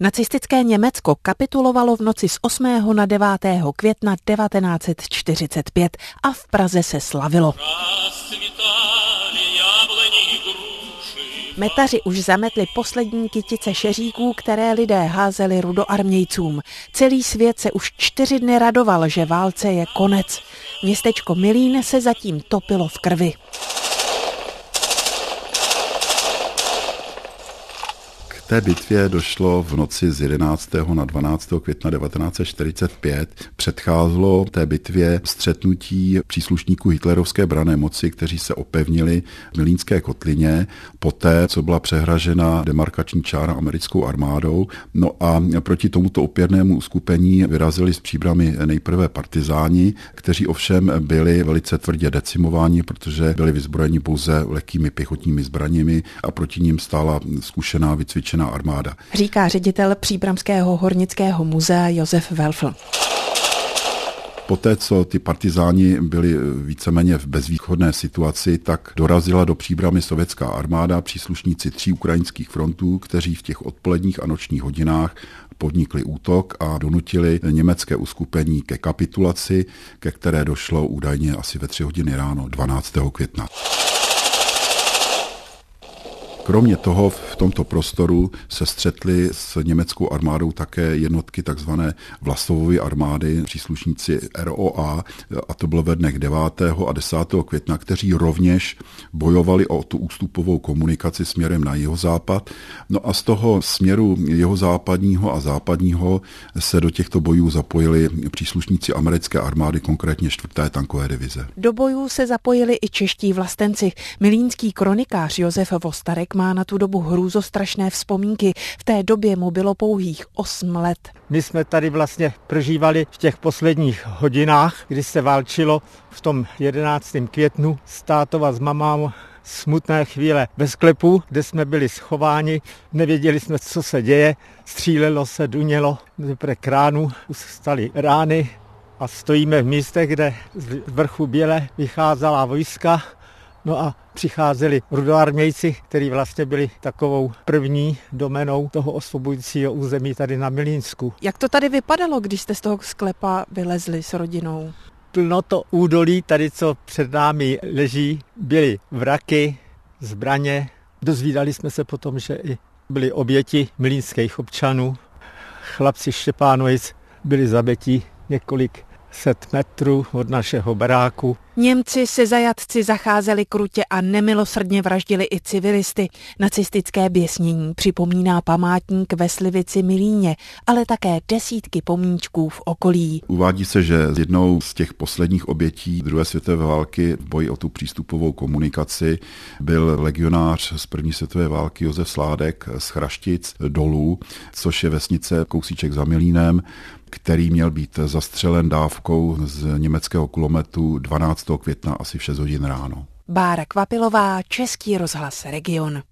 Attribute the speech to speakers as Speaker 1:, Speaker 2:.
Speaker 1: Nacistické Německo kapitulovalo v noci z 8. na 9. května 1945 a v Praze se slavilo. Metaři už zametli poslední kytice šeříků, které lidé házeli rudoarmějcům. Celý svět se už čtyři dny radoval, že válce je konec. Městečko Milín se zatím topilo v krvi.
Speaker 2: Té bitvě došlo v noci z 11. na 12. května 1945. Předcházelo té bitvě střetnutí příslušníků hitlerovské brané moci, kteří se opevnili v Milínské kotlině, poté, co byla přehražena demarkační čára americkou armádou. No a proti tomuto opěrnému uskupení vyrazili s příbrami nejprve partizáni, kteří ovšem byli velice tvrdě decimováni, protože byli vyzbrojeni pouze lehkými pěchotními zbraněmi a proti ním stála zkušená vycvičená zničená armáda.
Speaker 1: Říká ředitel Příbramského hornického muzea Josef Welfl.
Speaker 2: Poté, co ty partizáni byli víceméně v bezvýchodné situaci, tak dorazila do příbramy sovětská armáda, příslušníci tří ukrajinských frontů, kteří v těch odpoledních a nočních hodinách podnikli útok a donutili německé uskupení ke kapitulaci, ke které došlo údajně asi ve tři hodiny ráno 12. května. Kromě toho v tomto prostoru se střetli s německou armádou také jednotky takzvané Vlasovovy armády, příslušníci ROA, a to bylo ve dnech 9. a 10. května, kteří rovněž bojovali o tu ústupovou komunikaci směrem na jeho západ. No a z toho směru jeho západního a západního se do těchto bojů zapojili příslušníci americké armády, konkrétně 4. tankové divize.
Speaker 1: Do bojů se zapojili i čeští vlastenci. Milínský kronikář Josef Vostarek má na tu dobu hrůzostrašné vzpomínky. V té době mu bylo pouhých 8 let.
Speaker 3: My jsme tady vlastně prožívali v těch posledních hodinách, kdy se válčilo v tom 11. květnu s tátou a s mamám smutné chvíle ve sklepu, kde jsme byli schováni, nevěděli jsme, co se děje, střílelo se, dunělo, z kránu staly rány a stojíme v místech, kde z vrchu Běle vycházela vojska No a přicházeli rudoarmějci, kteří vlastně byli takovou první domenou toho osvobodujícího území tady na Milínsku.
Speaker 1: Jak to tady vypadalo, když jste z toho sklepa vylezli s rodinou?
Speaker 3: Plno to údolí, tady co před námi leží, byly vraky, zbraně. Dozvídali jsme se potom, že i byly oběti milínských občanů. Chlapci Štěpánovic byli zabeti několik set metrů od našeho baráku.
Speaker 1: Němci se zajatci zacházeli krutě a nemilosrdně vraždili i civilisty. Nacistické běsnění připomíná památník ve Slivici Milíně, ale také desítky pomníčků v okolí.
Speaker 2: Uvádí se, že jednou z těch posledních obětí druhé světové války v boji o tu přístupovou komunikaci byl legionář z první světové války Josef Sládek z Chraštic dolů, což je vesnice kousíček za Milínem který měl být zastřelen dávkou z německého kulometu 12. května asi v 6 hodin ráno.
Speaker 1: Bára Kvapilová, Český rozhlas Region.